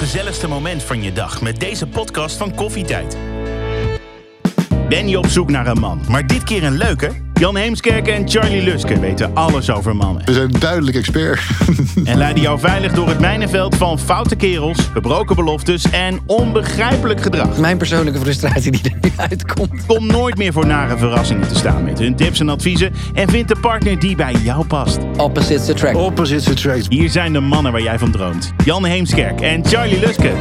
gezelligste moment van je dag met deze podcast van Koffietijd. Ben je op zoek naar een man, maar dit keer een leuke? Jan Heemskerk en Charlie Luske weten alles over mannen. We zijn duidelijk expert. En leiden jou veilig door het mijnenveld van foute kerels, gebroken beloftes en onbegrijpelijk gedrag. Mijn persoonlijke frustratie die er nu uitkomt. Kom nooit meer voor nare verrassingen te staan met hun tips en adviezen en vind de partner die bij jou past. Opposites attract. Opposites attract. Hier zijn de mannen waar jij van droomt. Jan Heemskerk en Charlie Luske.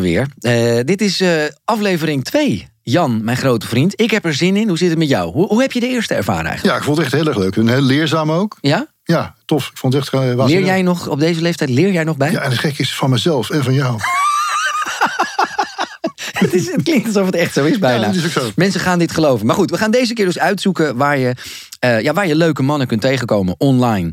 Weer. Eh, dit is eh, aflevering 2. Jan, mijn grote vriend. Ik heb er zin in. Hoe zit het met jou? Hoe, hoe heb je de eerste ervaren eigenlijk? Ja, ik vond het echt heel erg leuk. En heel leerzaam ook. Ja? Ja, tof. Ik vond het echt... eh, Leer jij nog op deze leeftijd? Leer jij nog bij? Ja, en het gek is van mezelf en van jou. het, is, het klinkt alsof het echt zo is bijna. Ja, dat is ook zo. Mensen gaan dit geloven. Maar goed, we gaan deze keer dus uitzoeken waar je, ja, waar je leuke mannen kunt tegenkomen online.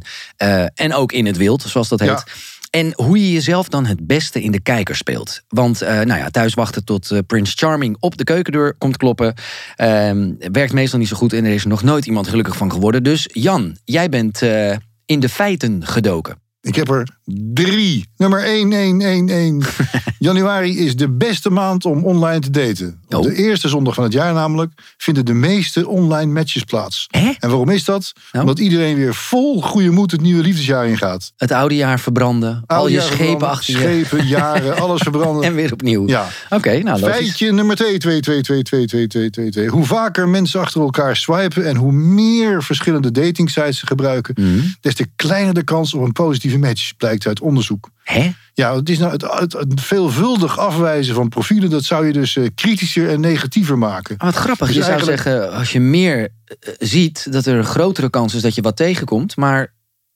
en ook in het wild, zoals dat heet. Ja. En hoe je jezelf dan het beste in de kijker speelt. Want eh, nou ja, thuis wachten tot eh, Prince Charming op de keukendeur komt kloppen. ehm, werkt meestal niet zo goed en er is nog nooit iemand gelukkig van geworden. Dus Jan, jij bent eh, in de feiten gedoken. Ik heb er drie. Nummer 1111. Januari is de beste maand om online te daten. Op Oh. de eerste zondag van het jaar namelijk vinden de meeste online matches plaats. Hè? En waarom is dat? Nou? Omdat iedereen weer vol goede moed het nieuwe liefdesjaar ingaat. Het oude jaar verbranden, al je schepen achter je. Schepen, jaren, alles verbranden. En weer opnieuw. Ja. Oké, nou logisch. Feitje nummer 2, 2, 2, 2, 2, 2, 2, 2, 2. Hoe vaker mensen achter elkaar swipen en hoe meer verschillende datingsites ze gebruiken, Mhm. des te kleiner de kans op een positieve match, blijkt uit onderzoek. Hè? Ja, het is nou het, het, het veelvuldig afwijzen van profielen, dat zou je dus eh, kritischer en negatiever maken. Ah, wat grappig. Dus je zou zeggen, als je meer eh, ziet, dat er een grotere kans is dat je wat tegenkomt. Maar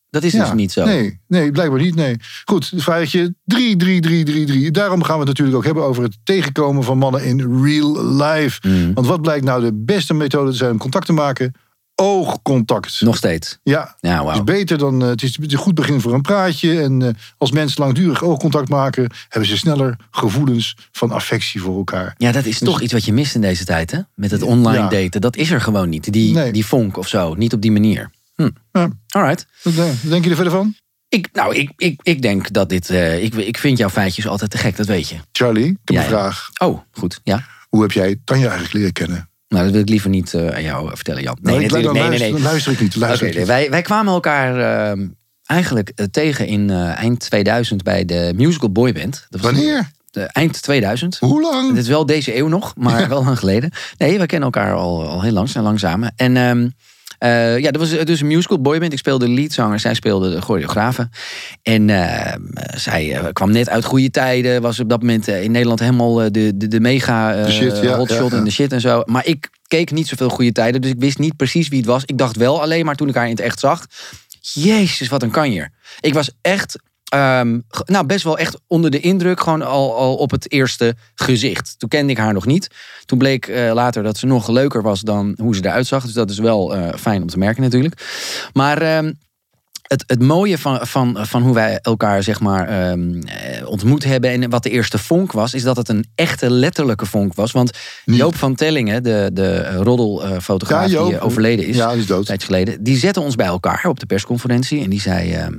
dat is dus niet zo. Nee, nee, blijkbaar niet. Nee. Goed, feitje 3, 3, 3, 3, 3. Daarom gaan we het natuurlijk ook hebben over het tegenkomen van mannen in real life. Mm. Want wat blijkt nou de beste methode te zijn om contact te maken? Oogcontact. Nog steeds. Ja, Ja, Het is beter dan. eh, het is een goed begin voor een praatje. En eh, als mensen langdurig oogcontact maken, hebben ze sneller gevoelens van affectie voor elkaar. Ja, dat is toch iets wat je mist in deze tijd, hè? Met het online Ja. daten. Dat is er gewoon niet. Die, Nee. die vonk of zo. Niet op die manier. Hm. Ja. Alright. Wat denk, je er verder van? Ik, nou, ik, ik, ik denk dat dit... eh, ik, ik vind jouw feitjes altijd te gek, dat weet je. Charlie, ik heb Ja, een vraag. Oh, goed. Ja. Hoe heb jij Tanja eigenlijk leren kennen? Nou, dat wil ik liever niet eh, aan jou vertellen, Jan. Nee, Nee, nee, luister, nee. dan luister ik niet. Luister Oké, ik nee, niet. wij, wij kwamen elkaar eh, eigenlijk eh, tegen in eh, eind 2000 bij de musical boyband. Dat was Wanneer? de- eind 2000. Hoe lang? Dit is wel deze eeuw nog, maar wel lang geleden. Nee, we kennen elkaar al, al heel lang, zijn lang samen. En eh, ja, dat was dus een musical boyband. Ik speelde de leadzanger, zij speelde de choreografe. En ehm, zij eh, kwam net uit goede tijden. Was op dat moment eh, in Nederland helemaal eh, de, de, de mega eh, De shit, ja, hotshot ja, ja. en de shit en zo. Maar ik keek niet zoveel goede tijden, dus ik wist niet precies wie het was. Ik dacht wel alleen maar toen ik haar in het echt zag. Jezus, wat een kanjer. Ik was echt, ehm, nou best wel echt onder de indruk, gewoon al, al op het eerste gezicht. Toen kende ik haar nog niet. Toen bleek eh, later dat ze nog leuker was dan hoe ze eruit zag. Dus dat is wel eh, fijn om te merken natuurlijk. Maar ehm, het, het mooie van, van, van hoe wij elkaar zeg maar ehm, eh, ontmoet hebben en wat de eerste vonk was, is dat het een echte letterlijke vonk was. Want Joop van Tellingen, de, de roddelfotograaf Ja, die overleden is, Ja, die is dood. een tijdje geleden, die zette ons bij elkaar op de persconferentie en die zei.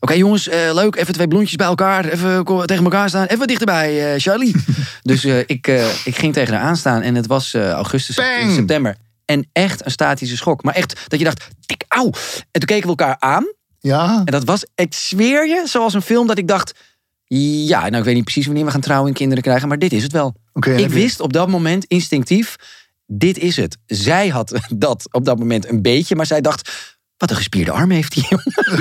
Oké jongens, eh, leuk, even twee blondjes bij elkaar, even tegen elkaar staan, even dichterbij, eh, Charlie. dus eh, ik, ik ging tegen haar aanstaan en het was augustus, Bang! september. En echt een statische schok. Maar echt dat je dacht, tik, auw. En toen keken we elkaar aan. Ja, En dat was, ik zweer je, zoals een film dat ik dacht... Ja, nou ik weet niet precies wanneer we gaan trouwen en kinderen krijgen, maar dit is het wel. Ik je- wist op dat moment instinctief, dit is het. Zij had dat op dat moment een beetje, maar zij dacht... Wat een gespierde arm heeft.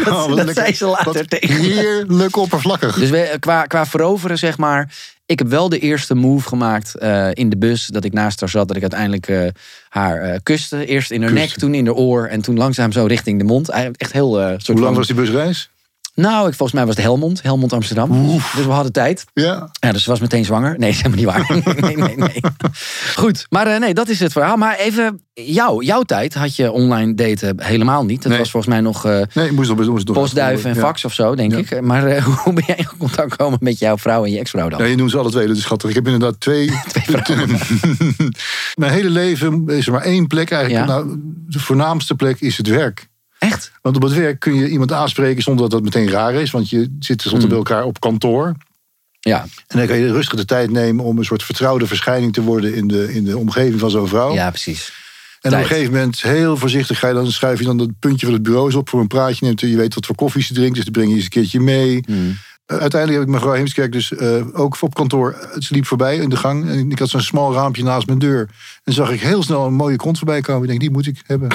Oh, dat lekker. zei ze later tegen. Heerlijk oppervlakkig. Dus we, qua, qua veroveren, zeg maar. Ik heb wel de eerste move gemaakt eh, in de bus. Dat ik naast haar zat. Dat ik uiteindelijk eh, haar eh, kuste. Eerst in haar Kuste. nek, toen in haar oor. En toen langzaam zo richting de mond. Eigenlijk Echt heel... soort Hoe lang van- was die busreis? Nou, ik, volgens mij was het Helmond. Helmond Amsterdam. Dus we hadden tijd. Ja. Ja, dus ze was meteen zwanger. Nee, dat is helemaal niet waar. Nee, nee, nee. Goed, maar eh, nee, dat is het verhaal. Maar even, jou, jouw tijd had je online daten helemaal niet. Dat Nee. was volgens mij nog eh, Nee, ik moest nog moest nog postduiven en ja. fax of zo, denk Ja. ik. Maar eh, hoe ben jij in contact gekomen met jouw vrouw en je ex-vrouw dan? Ja, je noemt ze alle twee, dat is schattig. Ik heb inderdaad twee. Mijn hele leven is er maar één plek eigenlijk. Nou, de voornaamste plek is het werk. Echt? Want op het werk kun je iemand aanspreken zonder dat dat meteen raar is. Want je zit tenslotte Hmm. bij elkaar op kantoor. Ja, En dan kan je rustig de tijd nemen om een soort vertrouwde verschijning te worden in de, in de omgeving van zo'n vrouw. ja precies. en op een gegeven moment, heel voorzichtig, ga je dan, schuif je dan het puntje van het bureau op voor een praatje. Neemt, je weet wat voor koffie ze drinkt, dus dan breng je eens een keertje mee. Hmm. Uiteindelijk heb ik mevrouw Heemskerk dus uh, ook op kantoor. Ze liep voorbij in de gang. En ik had zo'n smal raampje naast mijn deur. En zag ik heel snel een mooie kont voorbij komen. Ik denk, die moet ik hebben.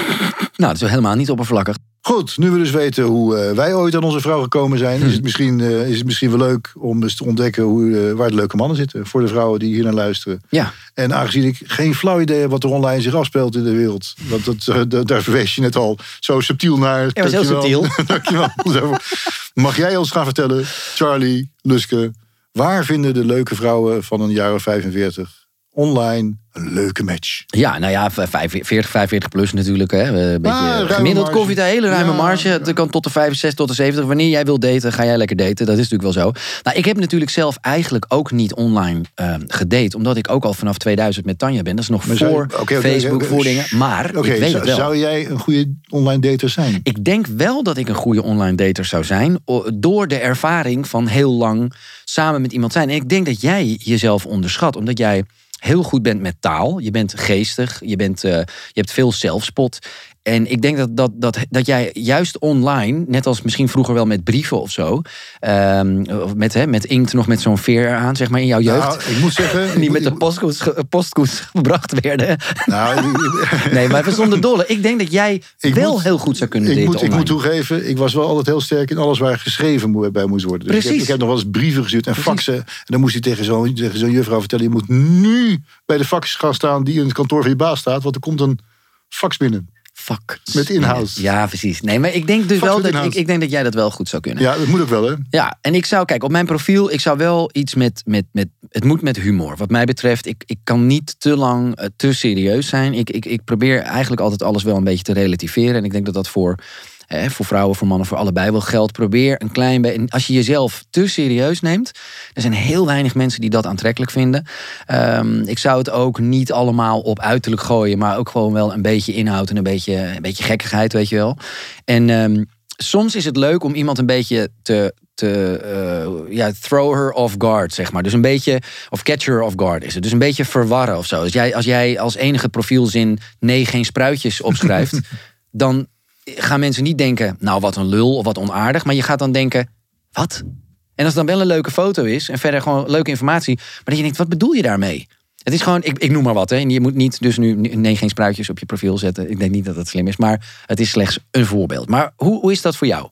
Nou, dat is helemaal niet oppervlakkig. Goed, nu we dus weten hoe uh, wij ooit aan onze vrouw gekomen zijn... Hm. Is, het misschien, uh, is het misschien wel leuk om eens te ontdekken hoe, uh, waar de leuke mannen zitten. Voor de vrouwen die hier naar luisteren. Ja. En aangezien ik geen flauw idee heb wat er online zich afspeelt in de wereld. Want dat, daar verwees je net al zo subtiel naar. Ja, was heel subtiel. Dankjewel. Mag jij ons gaan vertellen, Charlie, Luske... waar vinden de leuke vrouwen van een jaar of 45 online een leuke match? Ja, nou ja, 45, 45 plus natuurlijk. Hè. Een beetje Ah, gemiddeld koffie, hele ruime Ja. marge. Het kan tot de 65, tot de 70. Wanneer jij wil daten, ga jij lekker daten. Dat is natuurlijk wel zo. Nou, ik heb natuurlijk zelf eigenlijk ook niet online eh, gedate. Omdat ik ook al vanaf 2000 met Tanja ben. Dat is nog Maar voor Facebook, oké, voor shh. dingen. Maar ik weet zou, het wel. zou jij een goede online dater zijn? Ik denk wel dat ik een goede online dater zou zijn. Door de ervaring van heel lang samen met iemand zijn. En ik denk dat jij jezelf onderschat. Omdat jij heel goed bent met taal. Je bent geestig. Je, bent, eh, je hebt veel zelfspot. En ik denk dat, dat, dat, dat jij juist online, net als misschien vroeger wel met brieven of zo, of met, hè, met inkt nog met zo'n veer aan, zeg maar, in jouw jeugd. Nou, ik moet zeggen... die met de postkoets, ge- postkoets gebracht werden. Nou, Nee, maar even zonder dolle. Ik denk dat jij wel moet- heel goed zou kunnen ik daten moet, ik moet toegeven, ik was wel altijd heel sterk in alles waar geschreven bij moest worden. Dus ik heb, Precies. ik heb nog wel eens brieven gestuurd en Precies. faxen. En dan moest hij tegen zo'n zo'n juffrouw vertellen... je moet nu bij de fax gaan staan die in het kantoor van je baas staat... want er komt een fax binnen. Fuck. Met inhoud. Ja, precies. Nee, maar ik denk dus wel dat ik, ik denk dat jij dat wel goed zou kunnen. Ja, dat moet ook wel, hè? Ja, en ik zou, kijk, op mijn profiel, ik zou wel iets met, met, met het moet met humor. Wat mij betreft, ik, ik kan niet te lang eh, te serieus zijn. Ik, ik, ik probeer eigenlijk altijd alles wel een beetje te relativeren. En ik denk dat dat voor, eh, voor vrouwen, voor mannen, voor allebei wel geldt. Probeer een klein beetje, als je jezelf te serieus neemt, er zijn heel weinig mensen die dat aantrekkelijk vinden. Ehm, ik zou het ook niet allemaal op uiterlijk gooien, maar ook gewoon wel een beetje inhoud en een beetje, een beetje gekkigheid, weet je wel. En ehm, soms is het leuk om iemand een beetje te, te eh, ja, throw her off guard, zeg maar. Dus een beetje, of catch her off guard is het. Dus een beetje verwarren of zo. Dus jij, als jij als enige profielzin nee, geen spruitjes opschrijft, dan gaan mensen niet denken, nou wat een lul of wat onaardig, maar je gaat dan denken, wat? En als het dan wel een leuke foto is en verder gewoon leuke informatie, maar dat je denkt, wat bedoel je daarmee? Het is gewoon, ik, ik noem maar wat, hè. En je moet niet dus nu nee, geen spruitjes op je profiel zetten. Ik denk niet dat dat slim is, maar het is slechts een voorbeeld. Maar hoe, hoe is dat voor jou?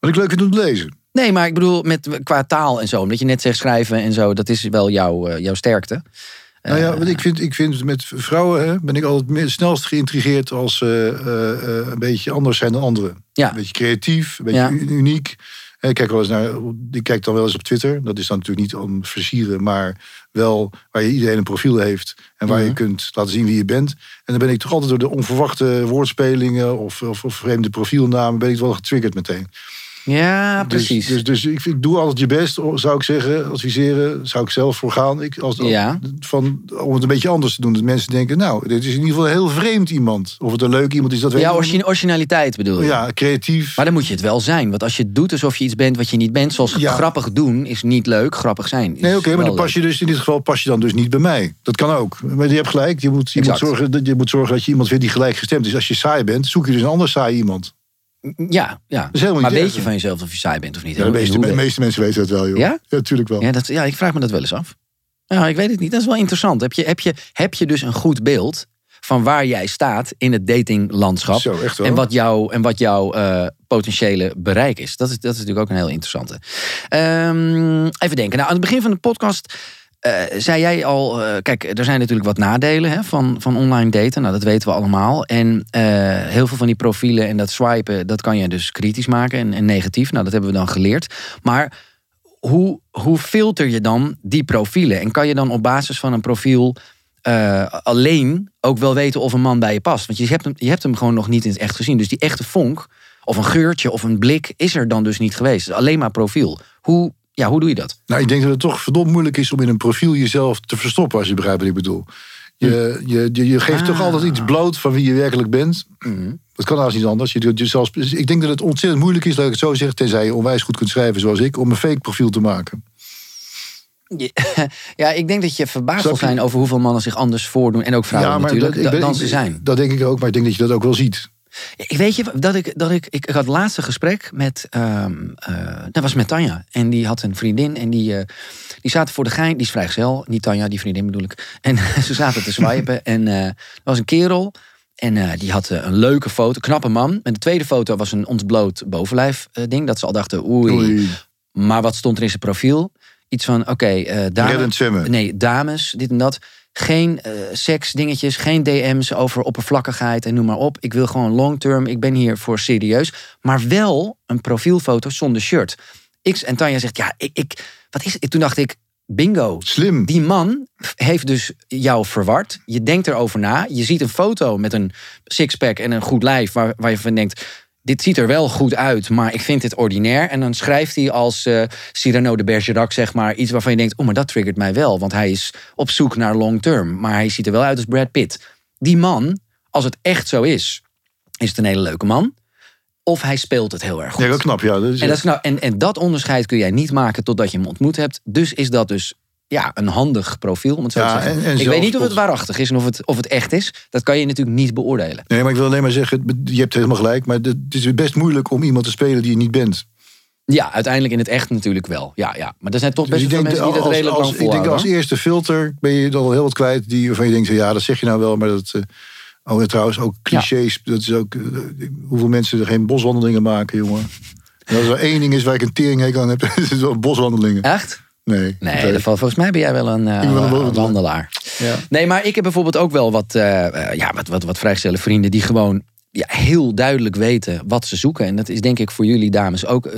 Wat ik leuk vind om te lezen. Nee, maar ik bedoel met, qua taal en zo. Omdat je net zegt schrijven en zo, dat is wel jouw, eh, jouw sterkte. Nou ja, want ik vind, ik vind met vrouwen hè, ben ik altijd het snelst geïntrigeerd als ze eh, eh, een beetje anders zijn dan anderen. Ja. Een beetje creatief, een beetje Ja. uniek. Eh, Ik kijk wel eens naar, ik kijk dan wel eens op Twitter. Dat is dan natuurlijk niet om versieren, maar wel waar je iedereen een profiel heeft en waar Mhm. je kunt laten zien wie je bent. En dan ben ik toch altijd door de onverwachte woordspelingen of, of, of vreemde profielnamen ben ik wel getriggerd meteen. Ja, Dus- precies. Dus, dus, ik, ik doe altijd je best, zou ik zeggen, adviseren, zou ik zelf voor gaan. Ik, als, Ja. van, om het een beetje anders te doen. Dat mensen denken, nou, dit is in ieder geval een heel vreemd iemand. Of het een leuk iemand is, dat weet ja, ik origine- originaliteit bedoel je. Ja, creatief. Maar dan moet je het wel zijn. Want als je doet alsof je iets bent wat je niet bent, zoals Ja. grappig doen, is niet leuk. Grappig zijn. is Nee, oké, maar dan pas je dus in dit geval pas je dan dus niet bij mij. Dat kan ook. Maar je hebt gelijk. Je moet, je moet, zorgen, dat- je moet zorgen dat je iemand vindt die gelijk gestemd is. Als je saai bent, zoek je dus een ander saai iemand. Ja, ja. maar weet je van jezelf of je saai bent of niet? Ja, de, meeste, de meeste mensen weten dat wel, joh. Ja? Ja, natuurlijk wel. Ja, dat, ja, ik vraag me dat wel eens af. Ja, ik weet het niet. Dat is wel interessant. Heb je, heb je, heb je dus een goed beeld van waar jij staat in het datinglandschap? Zo, echt wel. En wat, jouw en wat jouw eh, potentiële bereik is. Dat is, dat is natuurlijk ook een heel interessante. Ehm, even denken. Nou, aan het begin van de podcast eh, zei jij al, eh, kijk, er zijn natuurlijk wat nadelen hè, van, van online daten. Nou, dat weten we allemaal. En eh, heel veel van die profielen en dat swipen, dat kan je dus kritisch maken en, en negatief. Nou, dat hebben we dan geleerd. Maar hoe, hoe filter je dan die profielen? En kan je dan op basis van een profiel alleen ook wel weten of een man bij je past? Want je hebt, hem, je hebt hem gewoon nog niet in het echt gezien. Dus die echte vonk, of een geurtje of een blik, is er dan dus niet geweest. Alleen maar profiel. Hoe, ja, hoe doe je dat? Nou, ik denk dat het toch verdomd moeilijk is om in een profiel jezelf te verstoppen, als je begrijpt wat ik bedoel. Je, je, je, je geeft toch Ah. altijd iets bloot van wie je werkelijk bent. Dat kan als niet anders. Je, je zelfs, ik denk dat het ontzettend moeilijk is, dat ik het zo zeg, tenzij je onwijs goed kunt schrijven zoals ik, om een fake profiel te maken. Ja, ik denk dat je verbaasd zal zijn over hoeveel mannen zich anders voordoen. En ook vrouwen natuurlijk, ik da- ben- dan ze zijn. Dat denk ik ook, maar ik denk dat je dat ook wel ziet. Ik weet je dat ik dat ik ik, had het laatste gesprek met ehm eh, dat was met Tanja. En die had een vriendin en die eh, die zaten voor de gein die is vrijgezel. Niet Tanja die vriendin bedoel ik. En ze zaten te swipen en eh, er was een kerel en eh, die had eh, een leuke foto knappe man. En de tweede foto was een ontbloot bovenlijf eh, ding. Dat ze al dachten oei, Oei. maar wat stond er in zijn profiel? Iets van oké eh dame- Reddend zwemmen. Nee, dames, dit en dat. Geen eh seksdingetjes, geen DM's over oppervlakkigheid en noem maar op. Ik wil gewoon long term, ik ben hier voor serieus. Maar wel een profielfoto zonder shirt. Ik, en Tanja zegt, ja, ik, ik, wat is het? Toen dacht ik, bingo. Slim. Die man heeft dus jou verward. Je denkt erover na. Je ziet een foto met een sixpack en een goed lijf... waar, waar je van denkt, dit ziet er wel goed uit... maar ik vind dit ordinair. En dan schrijft hij als eh, Cyrano de Bergerac, zeg maar... iets waarvan je denkt, oh, maar dat triggert mij wel. Want hij is op zoek naar long term. Maar hij ziet er wel uit als Brad Pitt. Die man, als het echt zo is... is het een hele leuke man. Of hij speelt het heel erg goed. Ja, dat knap, ja. Dat is, En dat, is nou, en, en dat onderscheid kun jij niet maken totdat je hem ontmoet hebt. Dus is dat dus ja, een handig profiel, om het zo Ja, te zeggen. en- en ik weet niet of het waarachtig is en of het, of het echt is. Dat kan je natuurlijk niet beoordelen. Nee, maar ik wil alleen maar zeggen, je hebt helemaal gelijk, maar het is best moeilijk om iemand te spelen die je niet bent. Ja, uiteindelijk in het echt natuurlijk wel. Ja, ja. Maar er zijn toch best Dus veel denk, mensen die dat als, redelijk als, lang ik denk als eerste filter ben je dan al heel wat kwijt. Die, waarvan je denkt, ja, dat zeg je nou wel, maar dat... eh, oh, en trouwens, ook clichés. Dat is ook, eh, hoeveel mensen er geen boswandelingen maken, jongen. En als er één ding is waar ik een teringhekel aan heb, is boswandelingen. Echt? Nee. Nee, Oké. dat valt- volgens mij ben jij wel een, een wandelaar. Ja. Nee, maar ik heb bijvoorbeeld ook wel wat, eh, ja, wat, wat, wat vrijgestelde vrienden die gewoon ja, heel duidelijk weten wat ze zoeken. En dat is denk ik voor jullie dames ook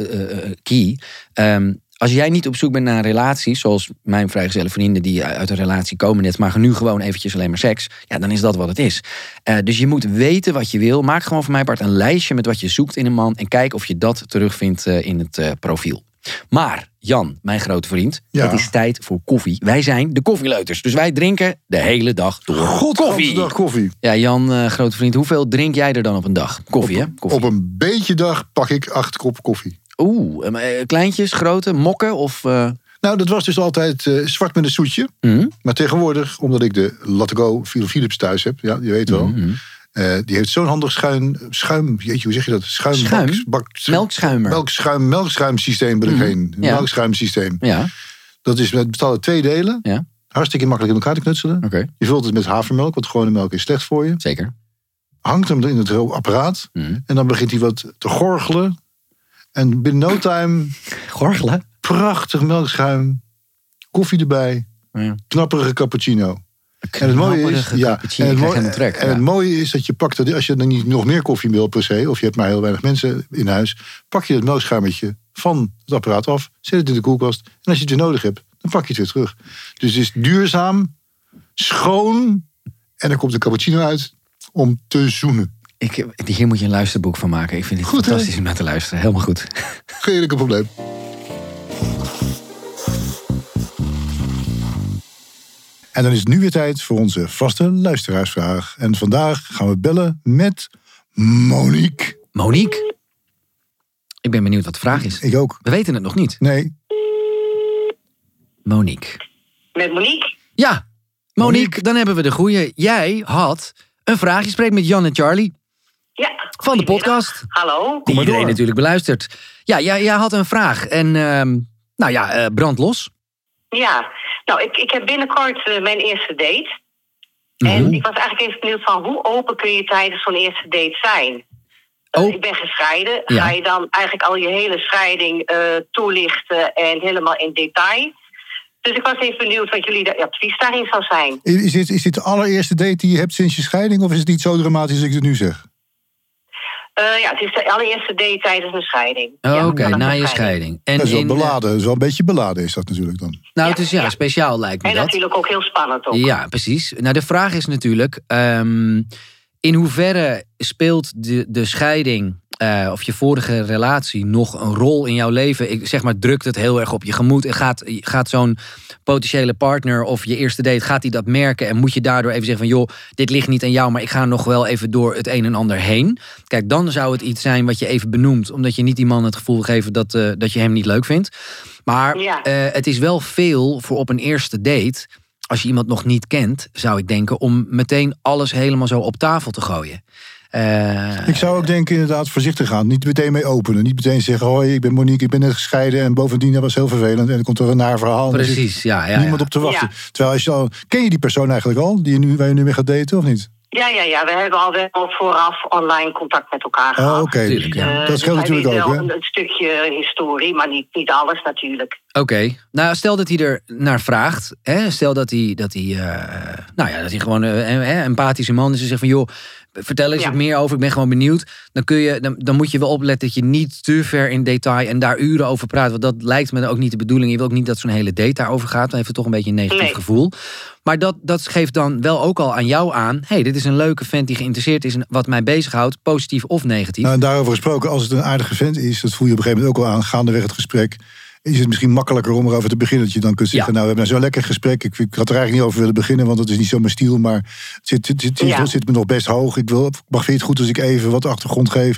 key. Ehm, als jij niet op zoek bent naar een relatie, zoals mijn vrijgezelle vrienden die uit een relatie komen net, maar nu gewoon eventjes alleen maar seks, ja, dan is dat wat het is. Dus je moet weten wat je wil. Maak gewoon voor mij part een lijstje met wat je zoekt in een man en kijk of je dat terugvindt in het profiel. Maar Jan, mijn grote vriend, Ja. het is tijd voor koffie. Wij zijn de koffieleuters, dus wij drinken de hele dag door koffie. dag koffie. Ja, Jan, eh, grote vriend, hoeveel drink jij er dan op een dag? Koffie, hè? Koffie. Op een beetje dag pak ik acht kop koffie. Oeh, eh, kleintjes, grote, mokken of... eh, Nou, dat was dus altijd zwart met een zoetje. mhm, Maar tegenwoordig, omdat ik de Phil Philips thuis heb, ja, je weet wel. mhm. Eh, die heeft zo'n handig schuim, schuim, jeetje, hoe zeg je dat? Schuim, Schuim? bak- bak- Melkschuimer. Melkschuim, melkschuimsysteem ben ik Mhm, heen. ja. Melkschuimsysteem. Ja, Dat is met uit twee delen. Ja. Hartstikke makkelijk in elkaar te knutselen. oké, Je vult het met havermelk, want gewone melk is slecht voor je. zeker. Hangt hem in het apparaat. Mhm. En dan begint hij wat te gorgelen. En binnen no time, Gorgelen? prachtig melkschuim. Koffie erbij. Ja. Knapperige cappuccino. En het mooie is, ja, en het, mooie, helemaal trek. en het ja. mooie is dat je pakt, dat als je dan niet nog meer koffie wil per se, of je hebt maar heel weinig mensen in huis, pak je het melkschuimertje van het apparaat af, zet het in de koelkast en als je het weer nodig hebt, dan pak je het weer terug. Dus het is duurzaam, schoon en dan komt de cappuccino uit om te zoenen. Ik, hier moet je een luisterboek van maken. Ik vind het Goed, fantastisch om naar te luisteren. Helemaal goed. Geen enkel probleem. En dan is het nu weer tijd voor onze vaste luisteraarsvraag. En vandaag gaan we bellen met Monique. Monique? Ik ben benieuwd wat de vraag is. Ik ook. We weten het nog niet. Nee, Monique. Met Monique? Ja, Monique, Monique. dan hebben we de goeie. Jij had een vraag. Je spreekt met Jan en Charlie Ja. van de podcast. Hallo. Die iedereen door. natuurlijk beluistert. Ja, jij, jij had een vraag. En ehm, nou ja, eh, brand los. Ja. Nou, ik, ik heb binnenkort eh, mijn eerste date. Mhm. En ik was eigenlijk even benieuwd van hoe open kun je tijdens zo'n eerste date zijn? Oh. Ik ben gescheiden. Ja. Ga je dan eigenlijk al je hele scheiding eh, toelichten en helemaal in detail? Dus ik was even benieuwd wat jullie de advies daarin zou zijn. Is dit, is dit de allereerste date die je hebt sinds je scheiding? Of is het niet zo dramatisch als ik het nu zeg? Eh, ja, het is de allereerste date tijdens een scheiding. Oh, Ja, Oké, na je scheiding. scheiding. En dat is wel in, beladen. Wel een beetje beladen is dat natuurlijk dan. Nou, Ja, het is ja, ja. speciaal lijkt me En dat. natuurlijk ook heel spannend ook. Ja, precies. Nou, de vraag is natuurlijk: ehm, in hoeverre speelt de, de scheiding eh, of je vorige relatie nog een rol in jouw leven? Ik zeg maar, drukt het heel erg op je gemoed? En gaat, gaat zo'n potentiële partner of je eerste date, gaat hij dat merken? En moet je daardoor even zeggen van, joh, dit ligt niet aan jou, maar ik ga nog wel even door het een en ander heen. Kijk, dan zou het iets zijn wat je even benoemt, omdat je niet die man het gevoel geeft dat, eh, dat je hem niet leuk vindt. Maar Ja. eh, het is wel veel voor op een eerste date als je iemand nog niet kent, zou ik denken, om meteen alles helemaal zo op tafel te gooien. Eh, Ik zou ook denken inderdaad voorzichtig gaan. Niet meteen mee openen. Niet meteen zeggen, hoi, ik ben Monique, ik ben net gescheiden. En bovendien, dat was heel vervelend. En dan komt er een naar verhaal. Er precies, ja. ja, niemand ja. op te wachten. Ja. Terwijl als je al... Ken je die persoon eigenlijk al? Die je nu, waar je nu mee gaat daten, of niet? Ja, ja, ja. We hebben al wel vooraf online contact met elkaar gehad. Oh, oké. Ja. Eh, Dat dus scheelt hij natuurlijk ook, hè? Een, een stukje historie, maar niet, niet alles natuurlijk. Oké, nou stel dat hij er naar vraagt. Hè? Stel dat hij, dat hij, eh, nou ja, dat hij gewoon eh, een een empathische man is en zegt van joh, vertel eens Ja. wat meer over, ik ben gewoon benieuwd. Dan, kun je, dan, dan moet je wel opletten dat je niet te ver in detail en daar uren over praat. Want dat lijkt me ook niet de bedoeling. Je wil ook niet dat zo'n hele date daarover gaat. Dan heeft het toch een beetje een negatief Nee. gevoel. Maar dat, dat geeft dan wel ook al aan jou aan. hey, dit is een leuke vent die geïnteresseerd is in wat mij bezighoudt, positief of negatief. Nou, en daarover gesproken, als het een aardige vent is... dat voel je op een gegeven moment ook al aan, gaandeweg het gesprek... is het misschien makkelijker om erover te beginnen. Dat je dan kunt zeggen, Ja. nou, we hebben zo'n lekker gesprek. Ik, ik had er eigenlijk niet over willen beginnen, want dat is niet zo mijn stiel. Maar het zit, het, zit, Ja. het zit me nog best hoog. Ik wil, mag vind je het goed als ik even wat achtergrond geef?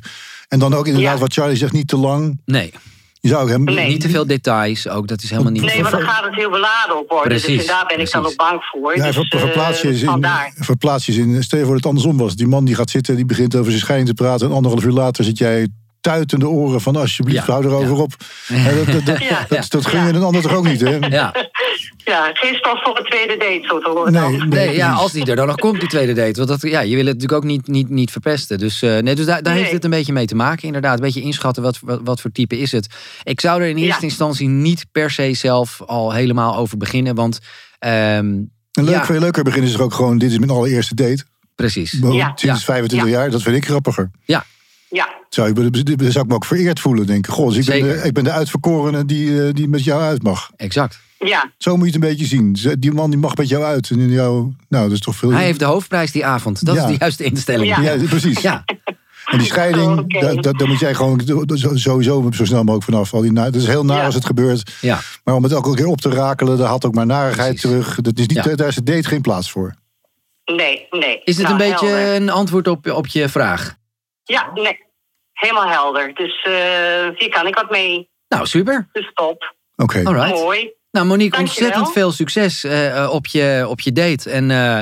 En dan ook inderdaad, Ja. wat Charlie zegt, niet te lang. nee, Je zou hem... Nee. niet te veel details ook. Dat is helemaal niet. Nee, maar dan gaat het heel beladen op worden. Precies, dus daar ben ik dan ook bang voor. Ja, dus, ver, verplaats je eh, eens in, verplaats je in. Stel je voor dat het andersom was. Die man die gaat zitten, die begint over zijn scheiding te praten. En anderhalf uur later zit jij tuitende oren van alsjeblieft, Ja, hou erover ja. op. Ja, dat, dat, dat, Ja. dat, dat gun je een ander toch ook niet, hè? Ja, Ja, geen stof voor een tweede date, zo te horen. Nee, dan. nee, Nee, ja, als die er dan nog komt, die tweede date. Want dat, ja, je wil het natuurlijk ook niet, niet, niet verpesten. Dus, eh, nee, dus daar, daar Nee. heeft het een beetje mee te maken. Inderdaad, een beetje inschatten wat, wat, wat voor type is het. Ik zou er in eerste Ja. instantie niet per se zelf al helemaal over beginnen. Want, ehm, En leuk, Ja. veel leuker beginnen is er ook gewoon, dit is mijn allereerste date. precies. Ja. Sinds Ja. 25 jaar, dat vind ik grappiger. Ja, Ja, Zou ik, me- zou ik me ook vereerd voelen, denken. Goh, dus ik, ben Zeker. de, ik ben de uitverkorene die, eh, die met jou uit mag. exact. ja. Zo moet je het een beetje zien. Die man die mag met jou uit. En in jou, nou, dat is toch veel... Hij heeft de hoofdprijs die avond. Dat Ja. is de juiste instelling. Ja. Ja, precies. Ja, En die scheiding, Oké. daar, daar, daar moet jij gewoon sowieso zo snel mogelijk vanaf. Al die na- is heel naar Ja. als het gebeurt. ja. Maar om het elke keer op te rakelen, daar had ook maar narigheid Precies. terug. Dat is niet, Ja. Daar is het date geen plaats voor. Nee, nee. Is dit Nou, een beetje helder. een antwoord op, op je vraag? Ja, nee. Helemaal helder. Dus eh, hier kan ik wat mee. Nou, super. Dus top. Oké. Alright. Mooi. Nou, Monique, Dankjewel. ontzettend veel succes eh, eh, op, je, op je date. En eh,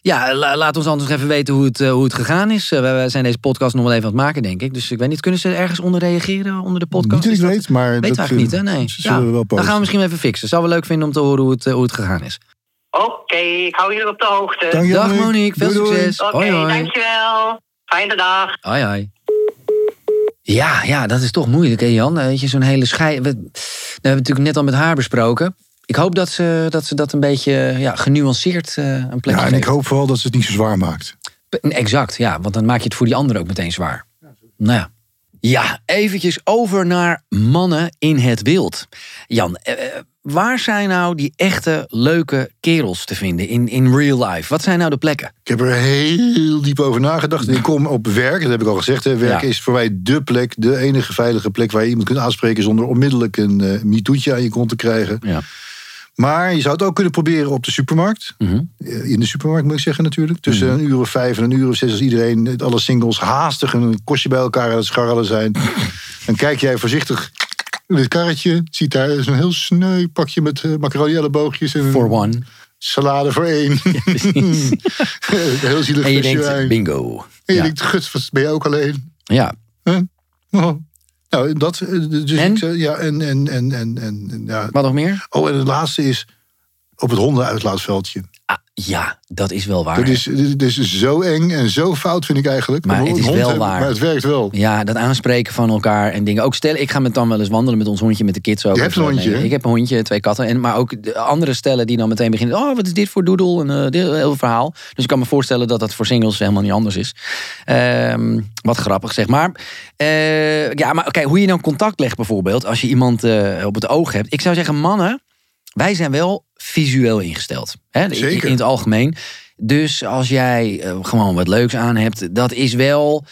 ja, la- laat ons anders even weten hoe het, hoe het gegaan is. We, we zijn deze podcast nog wel even aan het maken, denk ik. Dus ik weet niet, kunnen ze ergens onder reageren, onder de podcast? Niet dat ik dat- weet, maar... Weet dat, eigenlijk niet, hè? Nee. Zullen Ja, we wel dan gaan we misschien even fixen. Zou wel leuk vinden om te horen hoe het, hoe het gegaan is. Oké, ik hou jullie op de hoogte. Dank je, Dag Monique, veel Doei, doei. succes. Oké, dankjewel. Fijne dag. Hoi hoi. Ja, ja, dat is toch moeilijk, hè Jan? Weet je, zo'n hele schei... We, we hebben het natuurlijk net al met haar besproken. Ik hoop dat ze dat, ze dat een beetje ja, genuanceerd eh, een plekje Ja, en ik hoop vooral dat ze het niet zo zwaar maakt. Exact, ja, want dan maak je het voor die anderen ook meteen zwaar. Nou ja. Ja, eventjes over naar mannen in het wild. Jan, eh, eh, waar zijn nou die echte leuke kerels te vinden in, in real life? Wat zijn nou de plekken? Ik heb er heel diep over nagedacht. Ik kom op werk, dat heb ik al gezegd. Hè. Werk Ja. is voor mij dé plek, de enige veilige plek... waar je iemand kunt aanspreken zonder onmiddellijk een uh, MeToo'tje aan je kont te krijgen. Ja. Maar je zou het ook kunnen proberen op de supermarkt. Mhm. Eh, In de supermarkt moet ik zeggen natuurlijk. Tussen een uur of vijf en een uur of zes als iedereen, alle singles haastig een kostje bij elkaar aan het scharrelen zijn. dan kijk jij voorzichtig in het karretje. Ziet daar zo'n heel sneu pakje met uh, macaroni elleboogjes. En For one. Salade voor één. heel zielig En je denkt, wijn. bingo. En je Ja. denkt, gut, ben je ook alleen? Ja, Huh? Oh. Nou, dat. eh, Dus En? Ik, zei, ja, en, en, en, en, en, en ja. wat nog meer? Oh, en het laatste is op het hondenuitlaatveldje. Ja, dat is wel waar. Dat is, dit is zo eng en zo fout, vind ik eigenlijk. Maar het een is wel hebben, waar. Maar het werkt wel. Ja, dat aanspreken van elkaar en dingen. Ook stellen, ik ga met dan wel eens wandelen met ons hondje, met de kids ook. Je hebt een eh, hondje, nee? Ik heb een hondje, twee katten. En, maar ook de andere stellen die dan meteen beginnen. Oh, wat is dit voor doedel? En eh, dit heel verhaal. Dus ik kan me voorstellen dat dat voor singles helemaal niet anders is. Ehm, wat grappig zeg maar. Eh, ja, maar oké, hoe je dan contact legt bijvoorbeeld. Als je iemand op het oog hebt. Ik zou zeggen, mannen, wij zijn wel visueel ingesteld. Hè? in- Zeker. In het algemeen. Dus als jij eh, gewoon wat leuks aan hebt, dat is wel.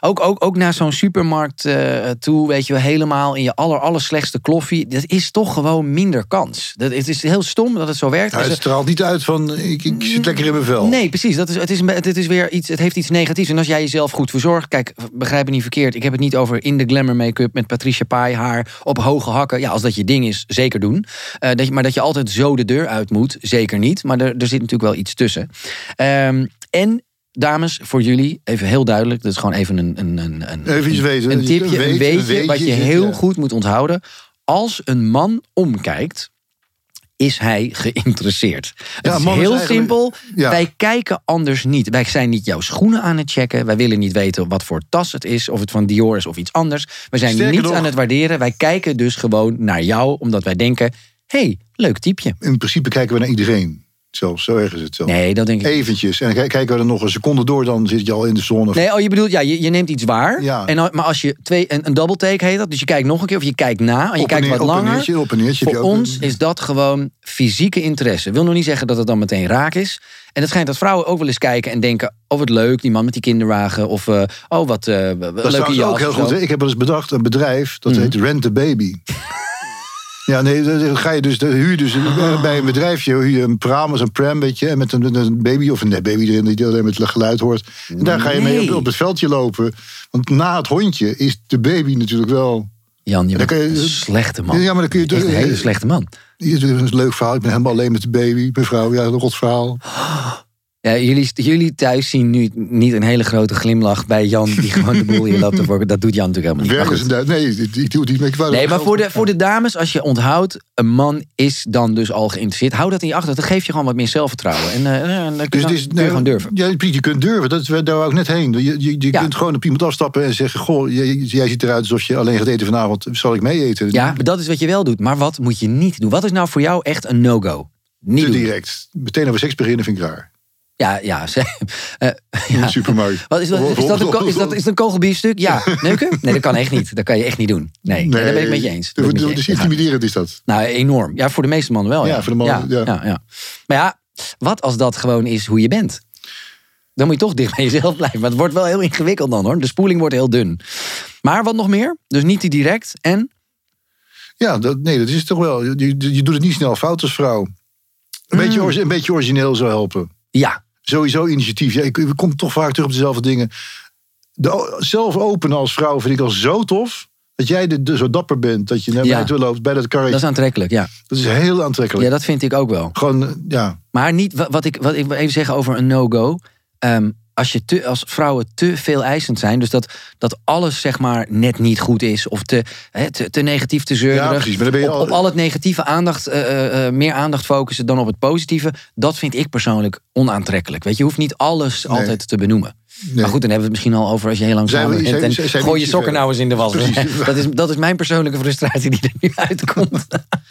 Ook, ook, ook naar zo'n supermarkt eh, toe, weet je wel, helemaal in je aller, aller slechtste kloffie. Dat is toch gewoon minder kans. Dat, het is heel stom dat het zo werkt. Ja, Dus, het straalt niet uit van, ik, ik zit lekker in mijn vel. Nee, precies. Dat is, het, is, het, is weer iets, het heeft iets negatiefs. En als jij jezelf goed verzorgt. Kijk, begrijp me niet verkeerd. Ik heb het niet over in de glamour make-up met Patricia Pai haar op hoge hakken. Ja, als dat je ding is, zeker doen. Eh, dat je, maar dat je altijd zo de deur uit moet, zeker niet. Maar er, er zit natuurlijk wel iets tussen. Ehm, en. Dames, voor jullie, even heel duidelijk. Dat is gewoon even een, een, een, een, Even iets weten. een tipje, Een een weet- weetje, een weetje wat je heel ja. goed moet onthouden. Als een man omkijkt, is hij geïnteresseerd. Ja, is heel simpel. Ja. Wij kijken anders niet. Wij zijn niet jouw schoenen aan het checken. Wij willen niet weten wat voor tas het is. Of het van Dior is of iets anders. We zijn Sterker niet nog- aan het waarderen. Wij kijken dus gewoon naar jou. Omdat wij denken, hey, leuk typje. In principe kijken we naar iedereen. Zelfs, zo erg is het zelf. Nee, dat denk ik. Eventjes. En dan kijken we er nog een seconde door, dan zit je al in de zone. Nee, oh, je bedoelt, ja, je, je neemt iets waar. Ja. En, maar als je twee, een, een double take heet dat. Dus je kijkt nog een keer of je kijkt na. En je Op kijkt en neer- wat op langer. neertje, op en neertje heb Voor ons is dat gewoon fysieke interesse. Wil nog niet zeggen dat het dan meteen raak is. En het schijnt dat vrouwen ook wel eens kijken en denken... oh, wat leuk, die man met die kinderwagen. Of, eh, oh, wat eh Dat is leuke jas. ook heel goed. Ik heb wel eens bedacht, een bedrijf, dat Mhm. heet Rent a Baby. Ja, nee, dan ga je dus, dan huur dus bij een bedrijfje huur je een pram, als een pram, weet je, en met een, baby of een baby erin die alleen met geluid hoort. En daar ga je mee op, op het veldje lopen. Want na het hondje is de baby natuurlijk wel. Jan, je bent een slechte man. Ja, maar dan kun je een hele slechte man. Hier is een leuk verhaal. Ik ben helemaal alleen met de baby, mevrouw. Ja, een rot verhaal. Ja, jullie, jullie thuis zien nu niet een hele grote glimlach bij Jan... die gewoon de boel hier loopt te vorken. Dat doet Jan natuurlijk helemaal niet. Daar? Nee, ik, ik doe het niet. Maar Nee, maar voor de, voor de dames, als je onthoudt, een man is dan dus al geïnteresseerd. Hou dat in je achter. Dat geeft je gewoon wat meer zelfvertrouwen. En, en dan kun Dus je, kun je gewoon durven. Ja, je kunt durven. Dat is, daar wou ik net heen. Je, je, je Ja. kunt gewoon op iemand afstappen en zeggen... Goh, jij, jij ziet eruit alsof je alleen gaat eten vanavond. Zal ik mee eten? Ja, maar dat is wat je wel doet. Maar wat moet je niet doen? Wat is nou voor jou echt een no-go? Niet Te doen. direct. Meteen over seks beginnen vind ik raar. Ja, ja. ze- eh, ja. Wat is, dat, is, dat een, is, dat, is dat een kogelbiefstuk? Ja. Neuken? Nee, dat kan echt niet. Dat kan je echt niet doen. Nee, nee, daar ben ik met je eens. Dat Dus intimiderend is dat. Nou, enorm. Ja, voor de meeste mannen wel. Ja, Ja, voor de mannen, ja. ja, ja. Maar ja, wat als dat gewoon is hoe je bent? Dan moet je toch dicht bij jezelf blijven. Maar het wordt wel heel ingewikkeld dan hoor. De spoeling wordt heel dun. Maar wat nog meer? Dus niet te direct. En Ja, dat, nee, dat is toch wel. Je, je, doet het niet snel fout als vrouw. Een, beetje, Mm. ori- een beetje origineel zou helpen. ja, Sowieso initiatief. Ja, ik, ik kom toch vaak terug op dezelfde dingen. De, zelf openen als vrouw vind ik al zo tof. Dat jij de, de- zo dapper bent. Dat je naar Ja. toe loopt bij dat karretje. dat is aantrekkelijk. Ja. Dat is heel aantrekkelijk. ja, dat vind ik ook wel. Gewoon, ja. Maar niet, wa- wat ik, wat ik wil even zeggen over een no-go. Ehm, als, je te, als vrouwen te veel eisend zijn, dus dat, dat alles zeg maar net niet goed is, of te, hè, te, te negatief, te Ja, precies, je op, al- op al het negatieve aandacht, eh, eh, eh, meer aandacht focussen dan op het positieve, dat vind ik persoonlijk onaantrekkelijk. Weet je, je hoeft niet alles Nee. altijd te benoemen. Nee. Maar goed, dan hebben we het misschien al over als je heel lang Zijn we- samen bent. En zijn- zijn we gooi je sokken nou eens in de was. Precies. Dat is, dat is mijn persoonlijke frustratie die er nu uitkomt.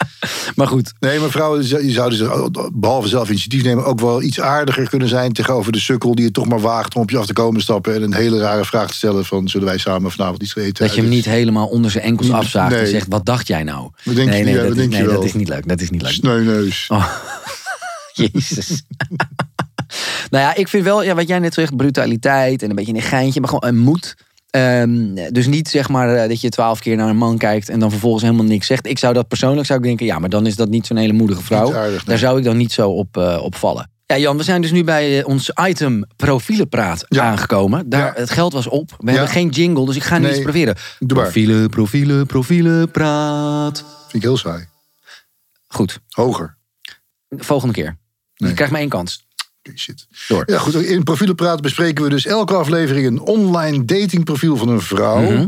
maar goed, Nee, maar vrouwen die zouden ze, behalve zelf initiatief nemen, ook wel iets aardiger kunnen zijn tegenover de sukkel die het toch maar waagt om op je af te komen stappen en een hele rare vraag te stellen van zullen wij samen vanavond iets eten? Dat je hem niet helemaal onder zijn enkels afzaagt en nee. zegt, wat dacht jij nou? Wat denk je- nee, nee, ja, dat, wat is, denk je nee dat is niet leuk. Dat is niet leuk. Sneuneus. Oh, jezus. Nou ja, ik vind wel, ja, wat jij net zegt, brutaliteit en een beetje een geintje, maar gewoon een moed. Ehm, dus niet zeg maar eh, dat je twaalf keer naar een man kijkt en dan vervolgens helemaal niks zegt. Ik zou dat persoonlijk zou ik denken, ja, maar dan is dat niet zo'n hele moedige vrouw. Niet aardig, nee. Daar zou ik dan niet zo op, op vallen. Ja, Jan, we zijn dus nu bij eh, ons item profielenpraat Ja. aangekomen. Daar, Ja. Het geld was op. We Ja. hebben geen jingle, dus ik ga nu Nee. iets proberen. Doe maar. Profielen, profielen, profielenpraat. Vind ik heel saai. Goed, Hoger. volgende keer. Je Nee. krijgt maar één kans. Shit. Door. Ja, goed. In Profielenpraat bespreken we dus elke aflevering een online datingprofiel van een vrouw. Mhm.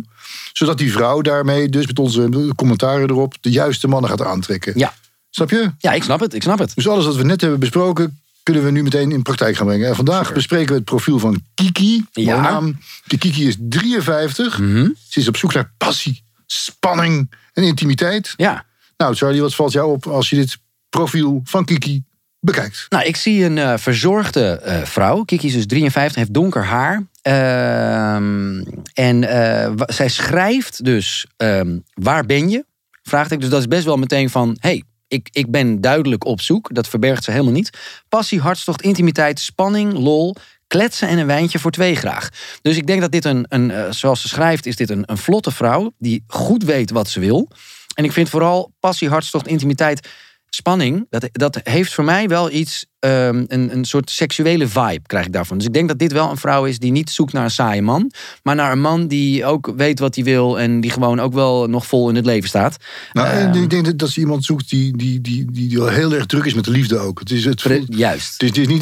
Zodat die vrouw daarmee, dus met onze commentaren erop, de juiste mannen gaat aantrekken. Ja. Snap je? Ja, ik snap het, ik snap het. Dus alles wat we net hebben besproken, kunnen we nu meteen in praktijk gaan brengen. En vandaag bespreken we het profiel van Kiki. Ja. Naam. Kiki is 53. Mhm. Ze is op zoek naar passie, spanning en intimiteit. Ja. Nou, Charlie, wat valt jou op als je dit profiel van Kiki bekijkt? Nou, ik zie een eh, verzorgde eh, vrouw. Kiki is dus 53, heeft donker haar. Ehm, en eh, zij schrijft dus, ehm, waar ben je? Vraagt ik. Dus dat is best wel meteen van, hey, ik, ik ben duidelijk op zoek. Dat verbergt ze helemaal niet. Passie, hartstocht, intimiteit, spanning, lol, kletsen en een wijntje voor twee graag. Dus ik denk dat dit een, een zoals ze schrijft, is dit een, een vlotte vrouw die goed weet wat ze wil. En ik vind vooral passie, hartstocht, intimiteit, spanning, dat, dat heeft voor mij wel iets, ehm, een, een soort seksuele vibe krijg ik daarvan. Dus ik denk dat dit wel een vrouw is die niet zoekt naar een saaie man, maar naar een man die ook weet wat hij wil en die gewoon ook wel nog vol in het leven staat. Nou, Ehm. ik denk dat- ze iemand zoekt die, die, die, die, heel erg druk is met de liefde ook. Het is, het voelt- Juist. het is, het is niet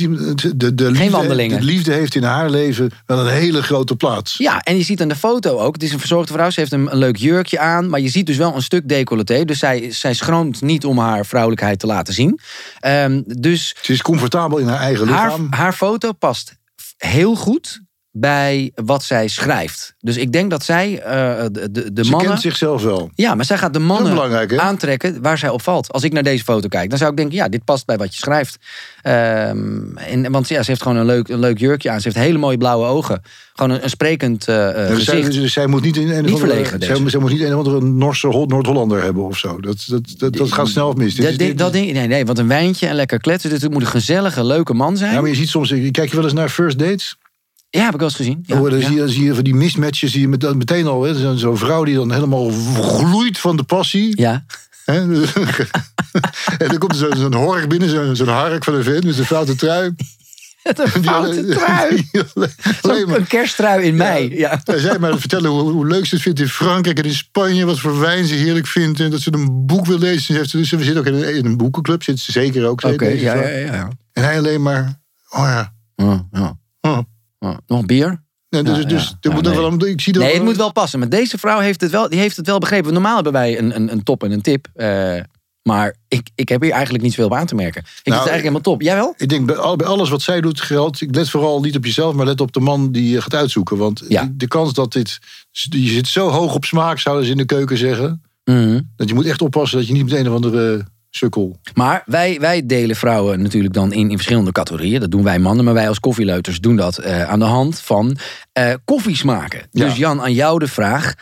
de, de, liefde, wandelingen. de liefde heeft in haar leven wel een hele grote plaats. Ja, en je ziet aan de foto ook, het is een verzorgde vrouw, ze heeft een, een leuk jurkje aan, maar je ziet dus wel een stuk decolleté. Dus zij, zij schroomt niet om haar vrouwelijkheid te laten zien. Ehm, dus Ze is comfortabel in haar eigen haar, lichaam. haar foto past heel goed bij wat zij schrijft. Dus ik denk dat zij eh, de, de, de Ze mannen... kent zichzelf wel. Ja, maar zij gaat de mannen aantrekken waar zij op valt. Als ik naar deze foto kijk, dan zou ik denken... ja, dit past bij wat je schrijft. Ehm, en, want ja, ze heeft gewoon een leuk, een leuk jurkje aan. Ze heeft hele mooie blauwe ogen. Gewoon een, een sprekend eh, eh, Dus zij, gezicht. dus zij moet niet een, een Niet verlegen, zij, deze. zij moet niet een of andere Norse Noord-Hollander hebben of zo. Dat, dat, dat, dat gaat snel mis. Dat, dat, dit- dat ding, nee, nee, want een wijntje en lekker kletsen. Dit moet een gezellige, leuke man zijn. ja, maar je ziet soms, kijk je wel eens naar first dates? Ja, heb ik wel eens gezien. Ja, Oh, dan, ja. zie je, dan zie je van die mismatches, zie je met, meteen al. hè. Zo'n vrouw die dan helemaal gloeit van de passie. ja. Hè? en dan komt er zo'n zo'n hork binnen, zo'n zo'n hark van een vent met zijn foute trui. Een foute trui. Alleen Een kersttrui in mei. Ja. Hij zei maar vertellen hoe, hoe leuk ze het vindt in Frankrijk en in Spanje. Wat voor wijn ze heerlijk vindt. En dat ze een boek wil lezen. Ze, heeft, ze zit ook in een, in een boekenclub. Zit ze zeker ook. Oké, ja, ja, ja. En hij alleen maar... Oh ja. Ja, ja. Oh. Ja. Nog bier? Dus dus ja. er Ja, moet er nee. wel, ik zie dat Nee, wel- het moet wel passen. Maar deze vrouw heeft het wel, die heeft het wel begrepen. Normaal hebben wij een, een, een top en een tip. eh, maar ik, ik heb hier eigenlijk niet veel op aan te merken. Ik vind het eigenlijk helemaal top. Jij wel? Ik denk bij, al- bij alles wat zij doet geldt. Ik let vooral niet op jezelf, maar let op de man die je gaat uitzoeken. Want Ja. de, de kans dat dit. Je zit zo hoog op smaak, zouden ze in de keuken zeggen. Mhm. Dat je moet echt oppassen dat je niet met een of andere sukkel. Maar wij, wij delen vrouwen natuurlijk dan in, in verschillende categorieën. Dat doen wij mannen. Maar wij als koffieleuters doen dat eh, aan de hand van eh koffiesmaken. Ja. Dus Jan, aan jou de vraag.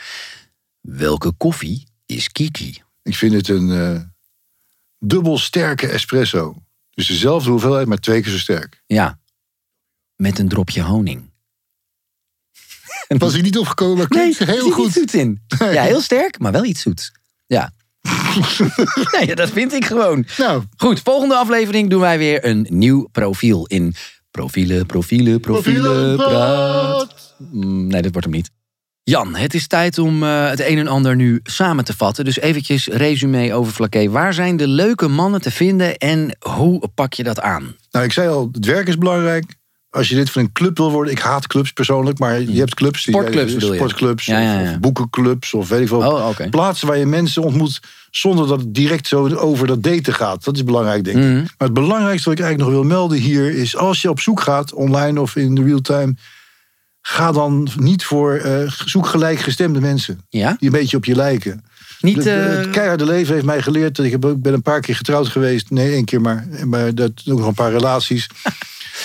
Welke koffie is Kiki? Ik vind het een eh, dubbel sterke espresso. Dus dezelfde hoeveelheid, maar twee keer zo sterk. Ja, met een dropje honing. Was ik niet opgekomen, maar Nee, er heel goed. iets zoets in. Ja, heel sterk, maar wel iets zoets. Ja. nee, dat vind ik gewoon. Nou, Goed, volgende aflevering doen wij weer een nieuw profiel in profielen, profielen, profielen, praat. Mm, Nee, dat wordt hem niet. Jan, het is tijd om eh, het een en ander nu samen te vatten. Dus eventjes resume over Flaké. Waar zijn de leuke mannen te vinden en hoe pak je dat aan? nou, ik zei al, het werk is belangrijk. Als je dit van een club wil worden, ik haat clubs persoonlijk, maar je hebt clubs. die- Sportclubs bedoel je? Sportclubs Ja, ja, of- ja. Of, boekenclubs of weet ik veel. Oh. Plaatsen waar je mensen ontmoet zonder dat het direct zo over dat daten gaat. Dat is belangrijk, denk ik. Mhm. Maar het belangrijkste wat ik eigenlijk nog wil melden hier is... als je op zoek gaat, online of in real time... ga dan niet voor... eh, zoek gelijkgestemde mensen. Ja? Die een beetje op je lijken. Niet, eh, Het keiharde leven heeft mij geleerd. Dat ik, heb, ik ben een paar keer getrouwd geweest. Nee, één keer maar. Maar dat ook nog een paar relaties.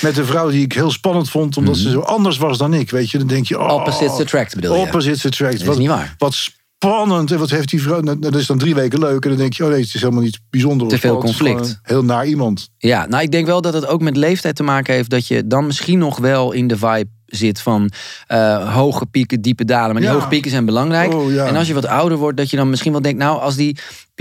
Met een vrouw die ik heel spannend vond. Omdat ze zo anders was dan ik. Weet je, dan denk je... Oh, Mhm. Opposites attract bedoel je? Opposites attract. is Wat, niet waar. Wat spannend. En wat heeft die vrouw... nou, Dat is dan drie weken leuk. En dan denk je, oh nee, het is helemaal niet bijzonder. Te veel is conflict. Heel naar iemand. Ja, nou ik denk wel dat het ook met leeftijd te maken heeft dat je dan misschien nog wel in de vibe zit van eh, hoge pieken, diepe dalen. Maar die Ja. hoge pieken zijn belangrijk. Oh, ja. En als je wat ouder wordt, dat je dan misschien wel denkt, nou als die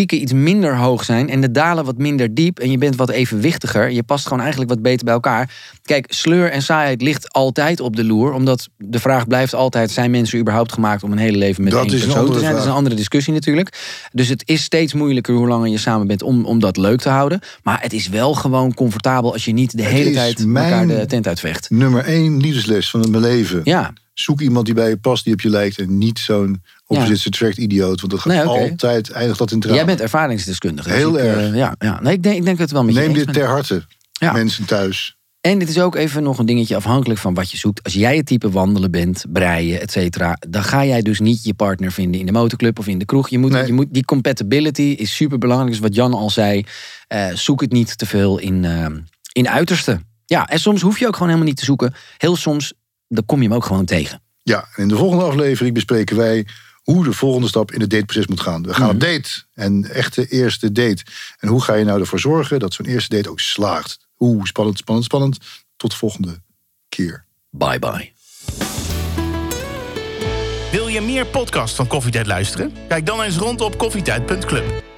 pieken iets minder hoog zijn en de dalen wat minder diep en je bent wat evenwichtiger, je past gewoon eigenlijk wat beter bij elkaar. Kijk, sleur en saaiheid ligt altijd op de loer, omdat de vraag blijft altijd, zijn mensen überhaupt gemaakt om een hele leven met Dat één persoon te zijn? Dat is een andere discussie natuurlijk. Dus het is steeds moeilijker hoe langer je samen bent om, om dat leuk te houden. Maar het is wel gewoon comfortabel als je niet de Het hele tijd elkaar de tent uitvecht. Nummer één liefdesles van mijn leven. Ja, Zoek iemand die bij je past, die op je lijkt. En niet zo'n opposites attract idioot. Want dat gaat Nee, altijd, eindigt dat in tranen. jij bent ervaringsdeskundige. dus Heel ik, eh, erg. ja, ja. Nee, ik denk, ik denk het wel met je Neem eens dit ben. ter harte. Ja. mensen thuis. En dit is ook even nog een dingetje afhankelijk van wat je zoekt. Als jij het type wandelen bent, breien, et cetera... dan ga jij dus niet je partner vinden in de motorclub of in de kroeg. Je moet, Nee. je moet, die compatibility is super belangrijk. Dus wat Jan al zei, eh, zoek het niet te veel in, eh, in uiterste. Ja, en soms hoef je ook gewoon helemaal niet te zoeken. Heel soms, dan kom je hem ook gewoon tegen. Ja, en in de volgende aflevering bespreken wij hoe de volgende stap in het dateproces moet gaan. We gaan op date, en echte eerste date. En hoe ga je nou ervoor zorgen dat zo'n eerste date ook slaagt? Oeh, spannend, spannend, spannend. Tot de volgende keer. Bye bye. Wil je meer podcasts van Koffietijd luisteren? Kijk dan eens rond op koffietijd.club.